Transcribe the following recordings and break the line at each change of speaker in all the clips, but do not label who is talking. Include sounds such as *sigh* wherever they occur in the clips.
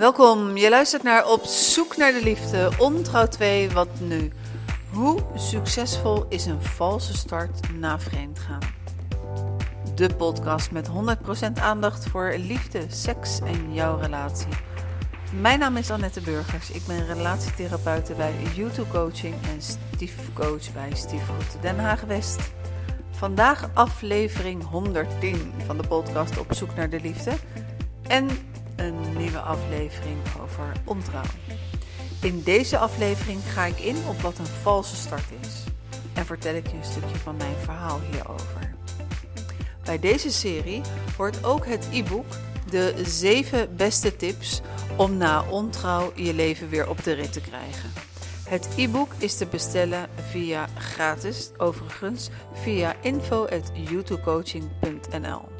Welkom, je luistert naar Op zoek naar de liefde, ontrouw 2, wat nu? Hoe succesvol is een valse start na vreemdgaan? De podcast met 100% aandacht voor liefde, seks en jouw relatie. Mijn naam is Annette Burgers, ik ben relatietherapeute bij YouTube Coaching en stiefcoach bij Stiefgoed Den Haag West. Vandaag aflevering 110 van de podcast Op zoek naar de liefde. En een nieuwe aflevering over ontrouw. In deze aflevering ga ik in op wat een valse start is en vertel ik je een stukje van mijn verhaal hierover. Bij deze serie hoort ook het e-book De 7 beste tips om na ontrouw je leven weer op de rit te krijgen. Het e-book is te bestellen via gratis, overigens via info@youtubecoaching.nl.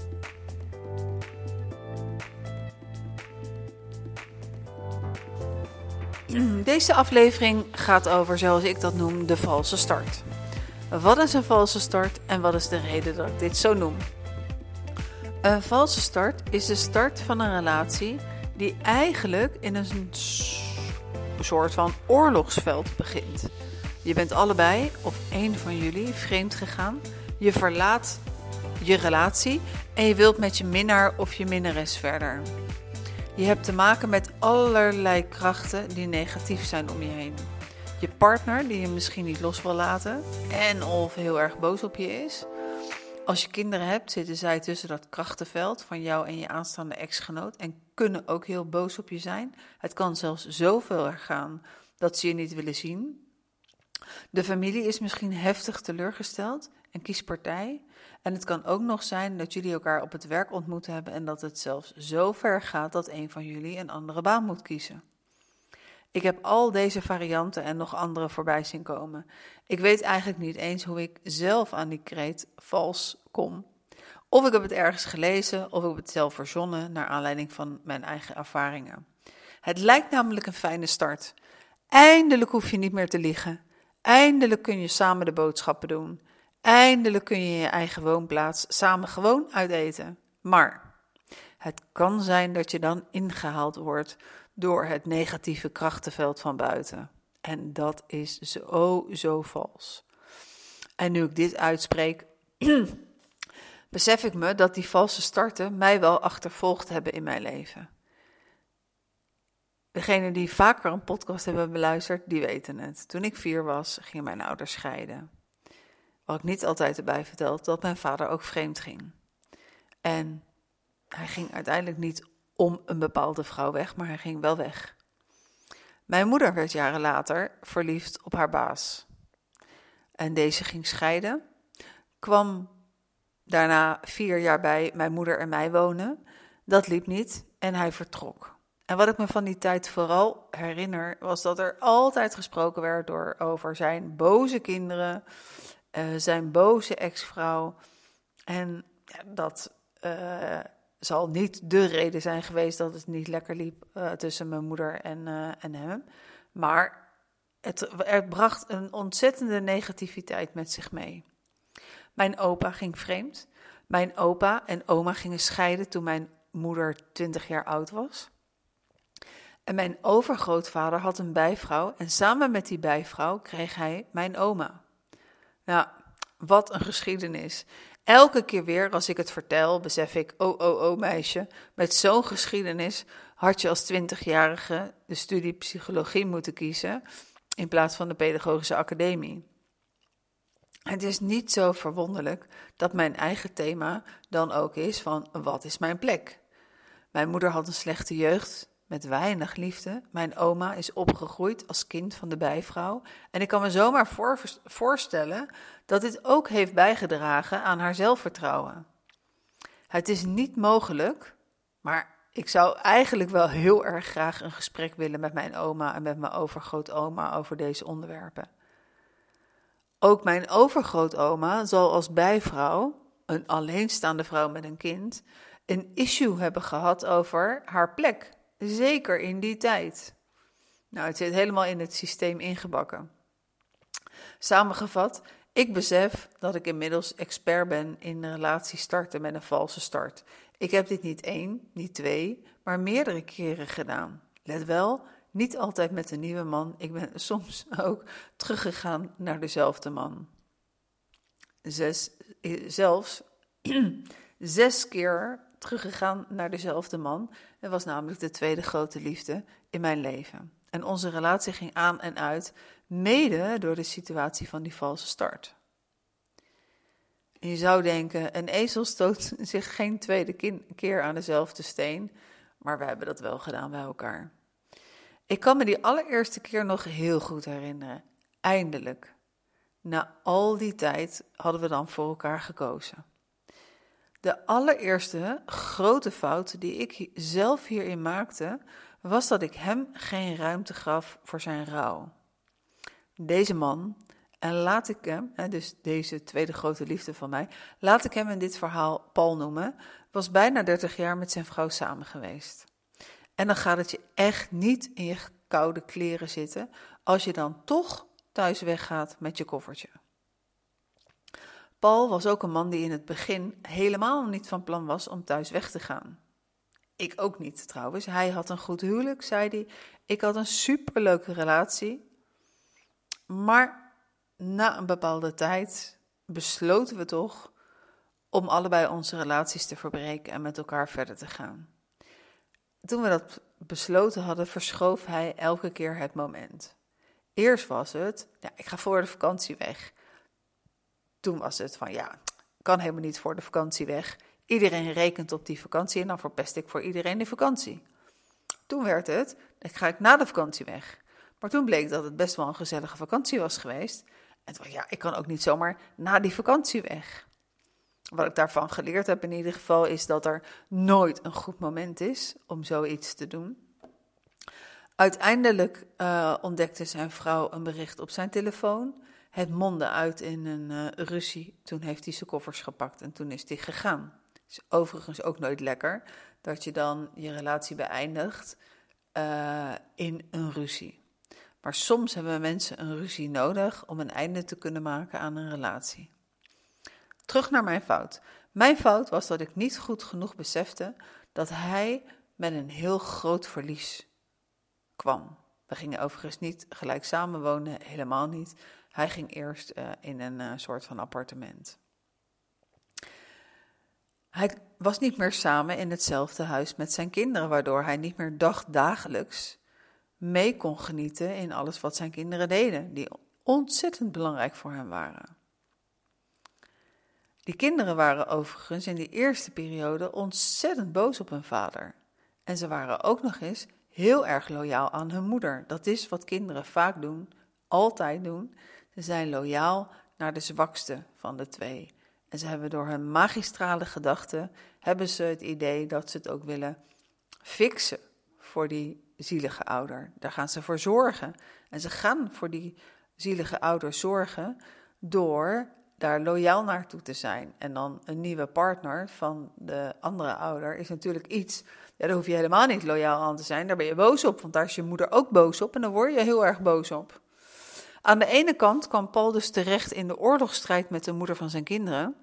Deze aflevering gaat over, zoals ik dat noem, de valse start. Wat is een valse start en wat is de reden dat ik dit zo noem? Een valse start is de start van een relatie die eigenlijk in een soort van oorlogsveld begint. Je bent allebei of één van jullie vreemd gegaan. Je verlaat je relatie en je wilt met je minnaar of je minnares verder. Je hebt te maken met allerlei krachten die negatief zijn om je heen. Je partner die je misschien niet los wil laten en of heel erg boos op je is. Als je kinderen hebt, zitten zij tussen dat krachtenveld van jou en je aanstaande ex-genoot en kunnen ook heel boos op je zijn. Het kan zelfs zoveel er gaan dat ze je niet willen zien. De familie is misschien heftig teleurgesteld en kiest partij. En het kan ook nog zijn dat jullie elkaar op het werk ontmoet hebben en dat het zelfs zo ver gaat dat een van jullie een andere baan moet kiezen. Ik heb al deze varianten en nog andere voorbij zien komen. Ik weet eigenlijk niet eens hoe ik zelf aan die kreet vals kom. Of ik heb het ergens gelezen of ik heb het zelf verzonnen naar aanleiding van mijn eigen ervaringen. Het lijkt namelijk een fijne start. Eindelijk hoef je niet meer te liegen. Eindelijk kun je samen de boodschappen doen. Eindelijk kun je je eigen woonplaats samen gewoon uiteten. Maar het kan zijn dat je dan ingehaald wordt door het negatieve krachtenveld van buiten. En dat is zo, zo vals. En nu ik dit uitspreek, *clears throat* besef ik me dat die valse starten mij wel achtervolgd hebben in mijn leven. Degenen die vaker een podcast hebben beluisterd, die weten het. Toen ik vier was, gingen mijn ouders scheiden. Wat ik niet altijd erbij verteld, dat mijn vader ook vreemd ging. En hij ging uiteindelijk niet om een bepaalde vrouw weg, maar hij ging wel weg. Mijn moeder werd jaren later verliefd op haar baas. En deze ging scheiden, kwam daarna vier jaar bij mijn moeder en mij wonen. Dat liep niet en hij vertrok. En wat ik me van die tijd vooral herinner, was dat er altijd gesproken werd door, over zijn boze kinderen, uh, zijn boze ex-vrouw. En ja, dat uh, zal niet de reden zijn geweest dat het niet lekker liep uh, tussen mijn moeder en, en hem. Maar het, het bracht een ontzettende negativiteit met zich mee. Mijn opa ging vreemd. Mijn opa en oma gingen scheiden toen mijn moeder 20 jaar oud was. En mijn overgrootvader had een bijvrouw en samen met die bijvrouw kreeg hij mijn oma. Nou, wat een geschiedenis. Elke keer weer als ik het vertel, besef ik, oh, oh, oh meisje, met zo'n geschiedenis had je als twintigjarige de studie psychologie moeten kiezen in plaats van de pedagogische academie. Het is niet zo verwonderlijk dat mijn eigen thema dan ook is van wat is mijn plek? Mijn moeder had een slechte jeugd met weinig liefde. Mijn oma is opgegroeid als kind van de bijvrouw. En ik kan me zomaar voor, voorstellen dat dit ook heeft bijgedragen aan haar zelfvertrouwen. Het is niet mogelijk, maar ik zou eigenlijk wel heel erg graag een gesprek willen met mijn oma en met mijn overgrootoma over deze onderwerpen. Ook mijn overgrootoma zal als bijvrouw, een alleenstaande vrouw met een kind, een issue hebben gehad over haar plek Zeker in die tijd. Nou, het zit helemaal in het systeem ingebakken. Samengevat, ik besef dat ik inmiddels expert ben in relaties starten met een valse start. Ik heb dit niet één, niet twee, maar meerdere keren gedaan. Let wel, niet altijd met een nieuwe man. Ik ben *laughs* soms ook teruggegaan naar dezelfde man. Zes, zelfs *clears throat* zes keer teruggegaan naar dezelfde man. Het was namelijk de tweede grote liefde in mijn leven. En onze relatie ging aan en uit, mede door de situatie van die valse start. je zou denken, een ezel stoot *laughs* zich geen tweede keer aan dezelfde steen, maar we hebben dat wel gedaan bij elkaar. Ik kan me die allereerste keer nog heel goed herinneren. Eindelijk. Na al die tijd hadden we dan voor elkaar gekozen. De allereerste grote fout die ik zelf hierin maakte, was dat ik hem geen ruimte gaf voor zijn rouw. Deze man, en laat ik hem, dus deze tweede grote liefde van mij, laat ik hem in dit verhaal Paul noemen, was bijna 30 jaar met zijn vrouw samen geweest. En dan gaat het je echt niet in je koude kleren zitten als je dan toch thuis weggaat met je koffertje. Paul was ook een man die in het begin helemaal niet van plan was om thuis weg te gaan. Ik ook niet trouwens. Hij had een goed huwelijk, zei hij. Ik had een superleuke relatie. Maar na een bepaalde tijd besloten we toch om allebei onze relaties te verbreken en met elkaar verder te gaan. Toen we dat besloten hadden, verschoof hij elke keer het moment. Eerst was het, ja, ik ga voor de vakantie weg. Toen was het van, ja, kan helemaal niet voor de vakantie weg. Iedereen rekent op die vakantie en dan verpest ik voor iedereen de vakantie. Toen werd het, dan ga ik na de vakantie weg. Maar toen bleek dat het best wel een gezellige vakantie was geweest. En toen ja, ik kan ook niet zomaar na die vakantie weg. Wat ik daarvan geleerd heb in ieder geval is dat er nooit een goed moment is om zoiets te doen. Uiteindelijk uh, ontdekte zijn vrouw een bericht op zijn telefoon. Het mondde uit in een uh, ruzie. Toen heeft hij zijn koffers gepakt en toen is hij gegaan. Is overigens ook nooit lekker dat je dan je relatie beëindigt uh, in een ruzie. Maar soms hebben mensen een ruzie nodig om een einde te kunnen maken aan een relatie. Terug naar mijn fout. Mijn fout was dat ik niet goed genoeg besefte dat hij met een heel groot verlies kwam. We gingen overigens niet gelijk samenwonen, helemaal niet. Hij ging eerst uh, in een uh, soort van appartement. Hij was niet meer samen in hetzelfde huis met zijn kinderen, waardoor hij niet meer dagdagelijks mee kon genieten in alles wat zijn kinderen deden, die ontzettend belangrijk voor hem waren. Die kinderen waren overigens in die eerste periode ontzettend boos op hun vader. En ze waren ook nog eens heel erg loyaal aan hun moeder. Dat is wat kinderen vaak doen, altijd doen. Zijn loyaal naar de zwakste van de twee. En ze hebben door hun magistrale gedachten, hebben ze het idee dat ze het ook willen fixen voor die zielige ouder. Daar gaan ze voor zorgen. En ze gaan voor die zielige ouder zorgen door daar loyaal naartoe te zijn. En dan een nieuwe partner van de andere ouder is natuurlijk iets, ja, daar hoef je helemaal niet loyaal aan te zijn. Daar ben je boos op, want daar is je moeder ook boos op en dan word je heel erg boos op. Aan de ene kant kwam Paul dus terecht in de oorlogsstrijd met de moeder van zijn kinderen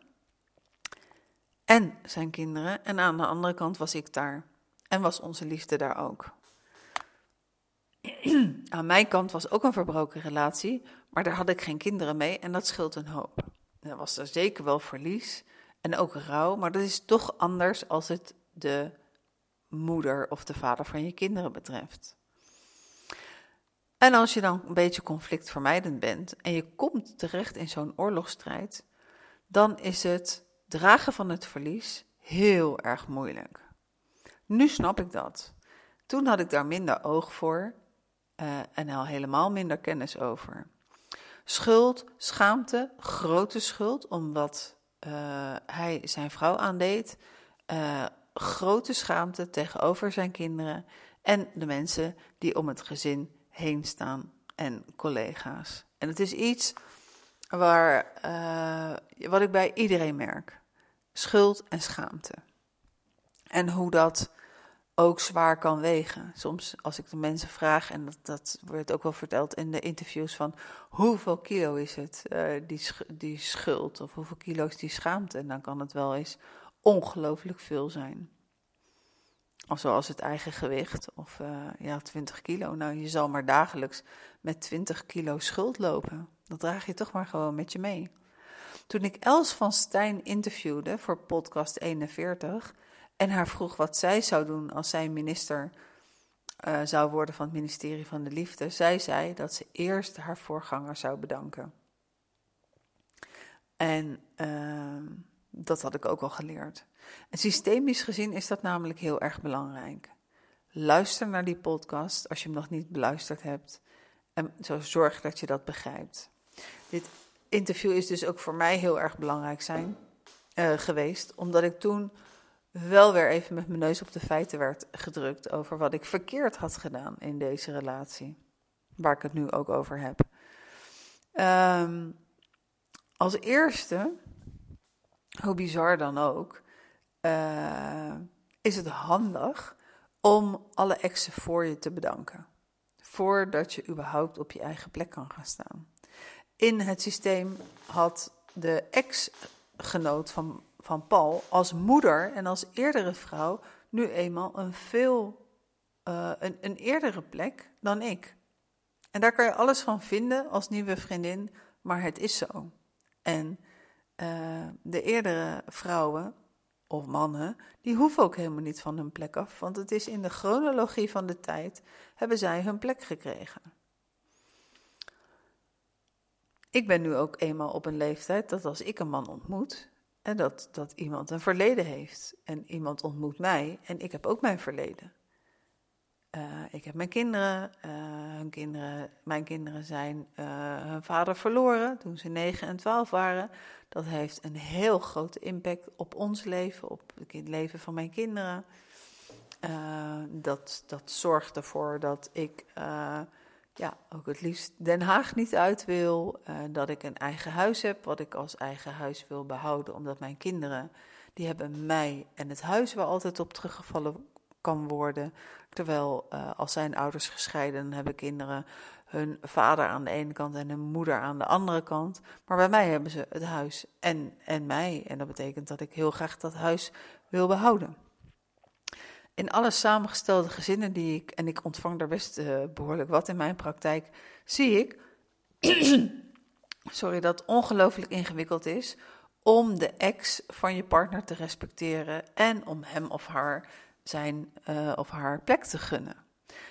en zijn kinderen. En aan de andere kant was ik daar en was onze liefde daar ook. *clears throat* aan mijn kant was ook een verbroken relatie, maar daar had ik geen kinderen mee en dat scheelt een hoop. Er was er zeker wel verlies en ook rouw, maar dat is toch anders als het de moeder of de vader van je kinderen betreft. En als je dan een beetje conflictvermijdend bent en je komt terecht in zo'n oorlogsstrijd, dan is het dragen van het verlies heel erg moeilijk. Nu snap ik dat. Toen had ik daar minder oog voor uh, en al helemaal minder kennis over. Schuld, schaamte, grote schuld om wat uh, hij zijn vrouw aandeed. Uh, grote schaamte tegenover zijn kinderen en de mensen die om het gezin heen staan en collega's. En het is iets waar, uh, wat ik bij iedereen merk: schuld en schaamte. En hoe dat ook zwaar kan wegen. Soms als ik de mensen vraag, en dat, dat wordt ook wel verteld in de interviews van hoeveel kilo is het, uh, die, die schuld, of hoeveel kilo is die schaamte, en dan kan het wel eens ongelooflijk veel zijn. Zoals het eigen gewicht of uh, ja, 20 kilo. Nou, je zal maar dagelijks met 20 kilo schuld lopen. Dat draag je toch maar gewoon met je mee. Toen ik Els van Stijn interviewde voor podcast 41 en haar vroeg wat zij zou doen als zij minister uh, zou worden van het ministerie van de Liefde, zei zij dat ze eerst haar voorganger zou bedanken. En uh, dat had ik ook al geleerd. En systemisch gezien is dat namelijk heel erg belangrijk. Luister naar die podcast als je hem nog niet beluisterd hebt. En zo zorg dat je dat begrijpt. Dit interview is dus ook voor mij heel erg belangrijk zijn, uh, geweest, omdat ik toen wel weer even met mijn neus op de feiten werd gedrukt over wat ik verkeerd had gedaan in deze relatie, waar ik het nu ook over heb. Um, als eerste, hoe bizar dan ook, uh, is het handig om alle exen voor je te bedanken. Voordat je überhaupt op je eigen plek kan gaan staan. In het systeem had de ex-genoot van, van Paul als moeder en als eerdere vrouw nu eenmaal een veel uh, een, een eerdere plek dan ik. En daar kan je alles van vinden als nieuwe vriendin, maar het is zo. En uh, de eerdere vrouwen of mannen, die hoeven ook helemaal niet van hun plek af, want het is in de chronologie van de tijd hebben zij hun plek gekregen. Ik ben nu ook eenmaal op een leeftijd dat als ik een man ontmoet, en dat, dat iemand een verleden heeft en iemand ontmoet mij en ik heb ook mijn verleden. Uh, ik heb mijn kinderen, uh, hun kinderen, mijn kinderen zijn uh, hun vader verloren toen ze 9 en 12 waren. Dat heeft een heel grote impact op ons leven, op het leven van mijn kinderen. dat, dat zorgt ervoor dat ik ja, ook het liefst Den Haag niet uit wil. dat ik een eigen huis heb, wat ik als eigen huis wil behouden, omdat mijn kinderen, die hebben mij en het huis waar altijd op teruggevallen kan worden. Terwijl uh, als zijn ouders gescheiden, hebben kinderen hun vader aan de ene kant en hun moeder aan de andere kant. Maar bij mij hebben ze het huis en, en mij. En dat betekent dat ik heel graag dat huis wil behouden. In alle samengestelde gezinnen die ik, en ik ontvang daar best uh, behoorlijk wat in mijn praktijk, zie ik, *clears throat* sorry, dat ongelooflijk ingewikkeld is om de ex van je partner te respecteren en om hem of haar zijn uh, of haar plek te gunnen.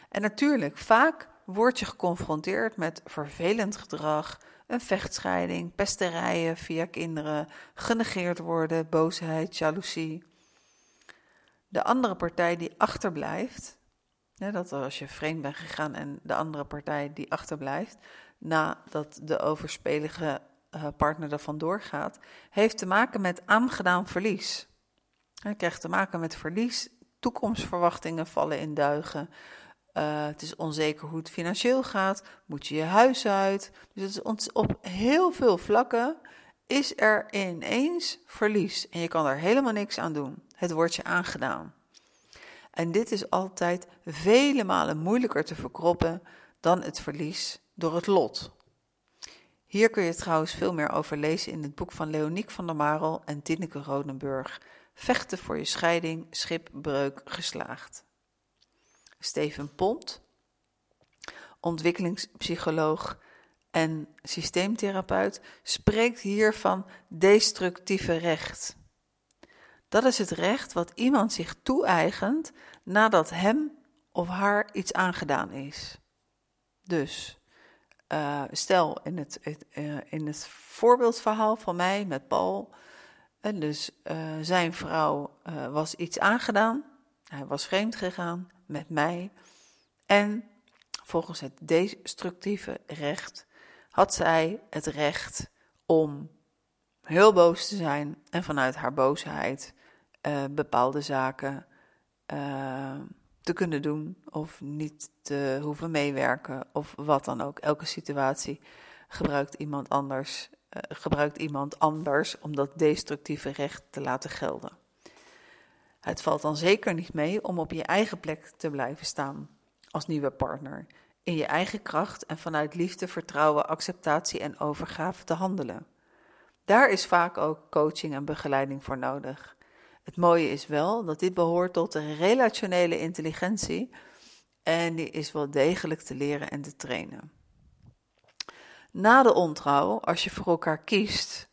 En natuurlijk, vaak word je geconfronteerd met vervelend gedrag, een vechtscheiding, pesterijen via kinderen, genegeerd worden, boosheid, jaloezie. De andere partij die achterblijft, dat als je vreemd bent gegaan en de andere partij die achterblijft, nadat de overspelige uh, partner er vandoor gaat, heeft te maken met aangedaan verlies. Je krijgt te maken met verlies toekomstverwachtingen vallen in duigen. Uh, het is onzeker hoe het financieel gaat. Moet je je huis uit? Dus het is op heel veel vlakken is er ineens verlies. En je kan er helemaal niks aan doen. Het wordt je aangedaan. En dit is altijd vele malen moeilijker te verkroppen dan het verlies door het lot. Hier kun je trouwens veel meer over lezen in het boek van Leoniek van der Marel en Tineke Rodenburg. Vechten voor je scheiding, schipbreuk geslaagd. Steven Pont, ontwikkelingspsycholoog en systeemtherapeut, spreekt hier van destructieve recht. Dat is het recht wat iemand zich toe-eigent nadat hem of haar iets aangedaan is. Dus uh, stel in het, uh, in het voorbeeldverhaal van mij met Paul dus uh, zijn vrouw uh, was iets aangedaan. Hij was vreemd gegaan met mij. En volgens het destructieve recht had zij het recht om heel boos te zijn en vanuit haar boosheid uh, bepaalde zaken te kunnen doen of niet te hoeven meewerken of wat dan ook. Elke situatie gebruikt iemand anders eh, gebruikt iemand anders om dat destructieve recht te laten gelden. Het valt dan zeker niet mee om op je eigen plek te blijven staan als nieuwe partner, in je eigen kracht en vanuit liefde, vertrouwen, acceptatie en overgave te handelen. Daar is vaak ook coaching en begeleiding voor nodig. Het mooie is wel dat dit behoort tot de relationele intelligentie en die is wel degelijk te leren en te trainen. Na de ontrouw, als je voor elkaar kiest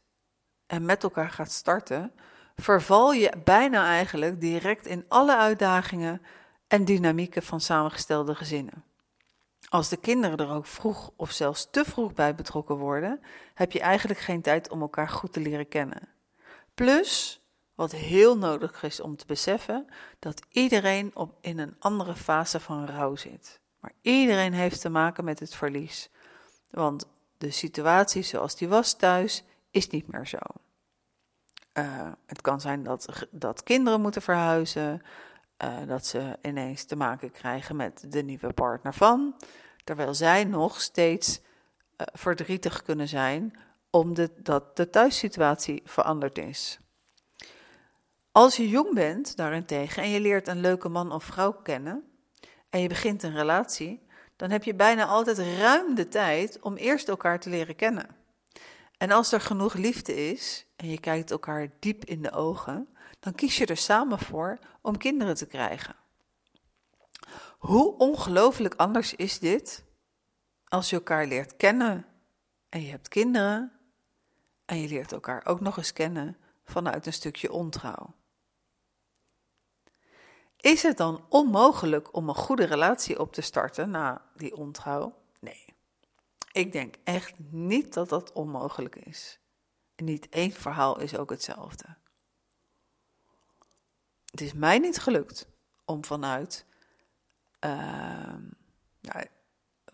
en met elkaar gaat starten, verval je bijna eigenlijk direct in alle uitdagingen en dynamieken van samengestelde gezinnen. Als de kinderen er ook vroeg of zelfs te vroeg bij betrokken worden, heb je eigenlijk geen tijd om elkaar goed te leren kennen. Plus, wat heel nodig is om te beseffen, dat iedereen op, in een andere fase van rouw zit. Maar iedereen heeft te maken met het verlies. Want de situatie zoals die was thuis is niet meer zo. Uh, het kan zijn dat, dat kinderen moeten verhuizen, uh, dat ze ineens te maken krijgen met de nieuwe partner van, terwijl zij nog steeds uh, verdrietig kunnen zijn omdat de thuissituatie veranderd is. Als je jong bent, daarentegen, en je leert een leuke man of vrouw kennen en je begint een relatie, dan heb je bijna altijd ruim de tijd om eerst elkaar te leren kennen. En als er genoeg liefde is en je kijkt elkaar diep in de ogen, dan kies je er samen voor om kinderen te krijgen. Hoe ongelooflijk anders is dit als je elkaar leert kennen en je hebt kinderen en je leert elkaar ook nog eens kennen vanuit een stukje ontrouw. Is het dan onmogelijk om een goede relatie op te starten na die ontrouw? Nee. Ik denk echt niet dat dat onmogelijk is. Niet één verhaal is ook hetzelfde. Het is mij niet gelukt om vanuit, uh,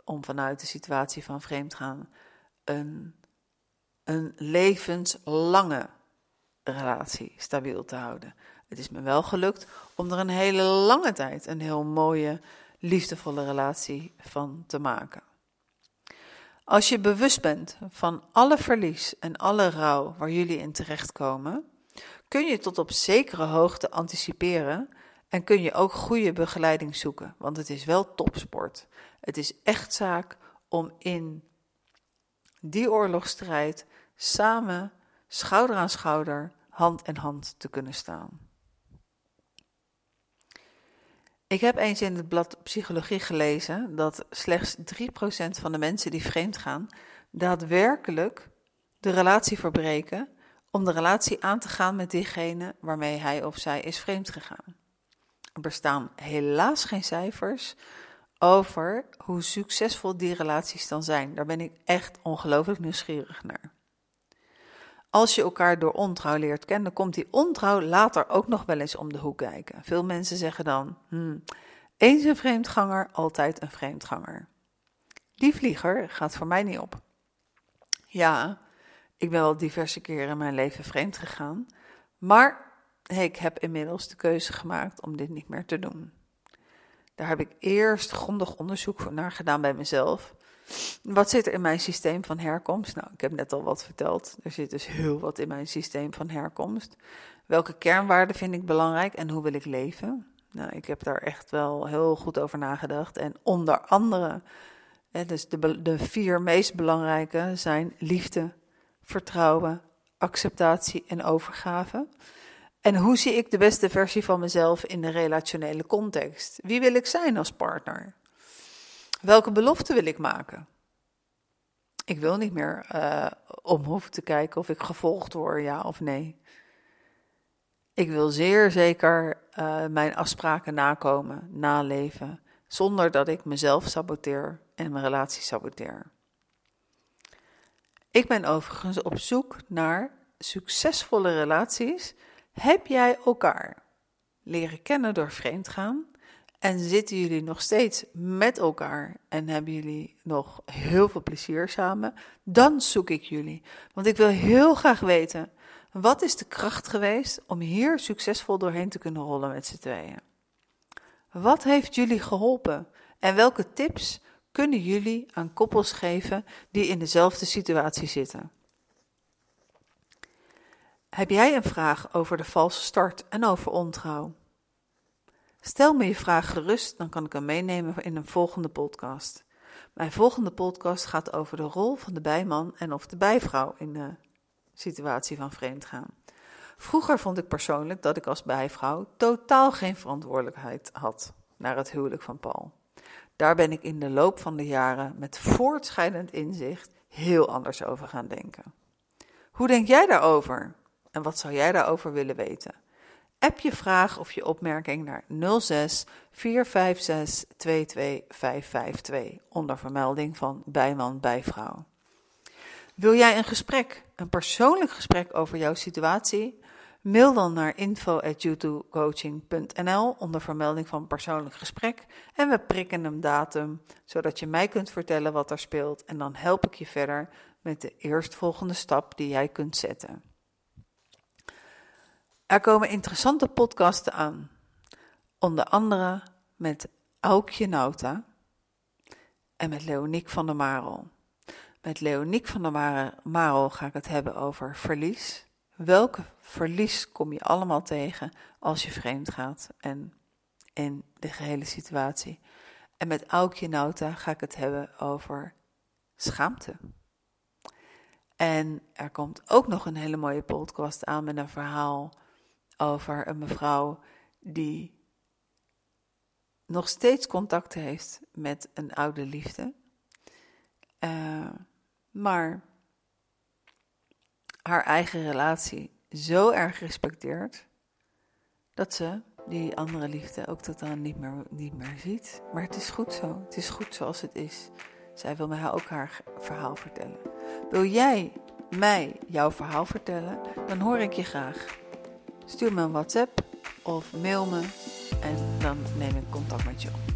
om vanuit de situatie van vreemdgaan een, een levenslange relatie stabiel te houden. Het is me wel gelukt om er een hele lange tijd een heel mooie, liefdevolle relatie van te maken. Als je bewust bent van alle verlies en alle rouw waar jullie in terechtkomen, kun je tot op zekere hoogte anticiperen en kun je ook goede begeleiding zoeken, want het is wel topsport. Het is echt zaak om in die oorlogsstrijd samen, schouder aan schouder, hand in hand te kunnen staan. Ik heb eens in het blad Psychologie gelezen dat slechts 3% van de mensen die vreemd gaan daadwerkelijk de relatie verbreken om de relatie aan te gaan met diegene waarmee hij of zij is vreemd gegaan. Er bestaan helaas geen cijfers over hoe succesvol die relaties dan zijn. Daar ben ik echt ongelooflijk nieuwsgierig naar. Als je elkaar door ontrouw leert kennen, komt die ontrouw later ook nog wel eens om de hoek kijken. Veel mensen zeggen dan: hmm, eens een vreemdganger, altijd een vreemdganger. Die vlieger gaat voor mij niet op. Ja, ik ben wel diverse keren in mijn leven vreemd gegaan, maar ik heb inmiddels de keuze gemaakt om dit niet meer te doen. Daar heb ik eerst grondig onderzoek naar gedaan bij mezelf. Wat zit er in mijn systeem van herkomst? Nou, ik heb net al wat verteld. Er zit dus heel wat in mijn systeem van herkomst. Welke kernwaarden vind ik belangrijk en hoe wil ik leven? Nou, ik heb daar echt wel heel goed over nagedacht. En onder andere, hè, dus de, de vier meest belangrijke zijn liefde, vertrouwen, acceptatie en overgave. En hoe zie ik de beste versie van mezelf in de relationele context? Wie wil ik zijn als partner? Welke belofte wil ik maken? Ik wil niet meer uh, om hoeven te kijken of ik gevolgd word, ja of nee. Ik wil zeer zeker uh, mijn afspraken nakomen, naleven, zonder dat ik mezelf saboteer en mijn relatie saboteer. Ik ben overigens op zoek naar succesvolle relaties. Heb jij elkaar leren kennen door vreemdgaan? En zitten jullie nog steeds met elkaar en hebben jullie nog heel veel plezier samen? Dan zoek ik jullie. Want ik wil heel graag weten, wat is de kracht geweest om hier succesvol doorheen te kunnen rollen met z'n tweeën? Wat heeft jullie geholpen? En welke tips kunnen jullie aan koppels geven die in dezelfde situatie zitten? Heb jij een vraag over de valse start en over ontrouw? Stel me je vraag gerust, dan kan ik hem meenemen in een volgende podcast. Mijn volgende podcast gaat over de rol van de bijman en of de bijvrouw in de situatie van vreemdgaan. Vroeger vond ik persoonlijk dat ik als bijvrouw totaal geen verantwoordelijkheid had naar het huwelijk van Paul. Daar ben ik in de loop van de jaren met voortschrijdend inzicht heel anders over gaan denken. Hoe denk jij daarover? En wat zou jij daarover willen weten? App je vraag of je opmerking naar 06 456 22552 onder vermelding van bijman bijvrouw. Wil jij een gesprek, een persoonlijk gesprek over jouw situatie? Mail dan naar info@youtubecoaching.nl onder vermelding van persoonlijk gesprek en we prikken een datum zodat je mij kunt vertellen wat er speelt en dan help ik je verder met de eerstvolgende stap die jij kunt zetten. Er komen interessante podcasten aan, onder andere met Aukje Nauta en met Leoniek van der Marel. Met Leoniek van der Marel ga ik het hebben over verlies. Welke verlies kom je allemaal tegen als je vreemd gaat en in de gehele situatie? En met Aukje Nauta ga ik het hebben over schaamte. En er komt ook nog een hele mooie podcast aan met een verhaal over een mevrouw die nog steeds contact heeft met een oude liefde. Uh, maar haar eigen relatie zo erg respecteert dat ze die andere liefde ook totaal niet meer, niet meer ziet. Maar het is goed zo. Het is goed zoals het is. Zij wil mij ook haar verhaal vertellen. Wil jij mij jouw verhaal vertellen? Dan hoor ik je graag. Stuur me een WhatsApp of mail me en dan neem ik contact met je op.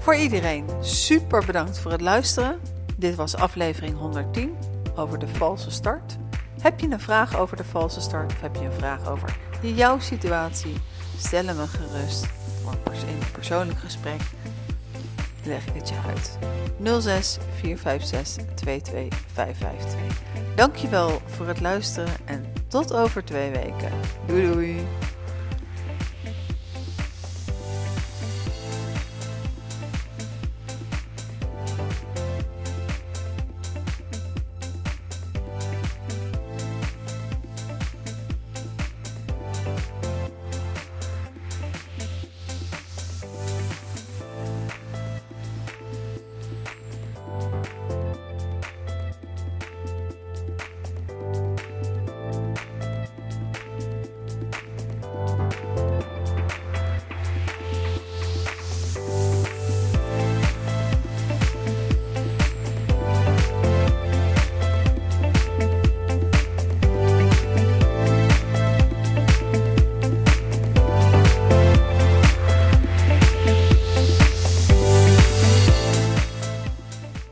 Voor iedereen super bedankt voor het luisteren. Dit was aflevering 110 over de valse start. Heb je een vraag over de valse start of heb je een vraag over jouw situatie? Stel me gerust voor een persoonlijk gesprek. Leg ik het je uit. 06 456 22552. Dankjewel voor het luisteren en tot over twee weken. Doei doei!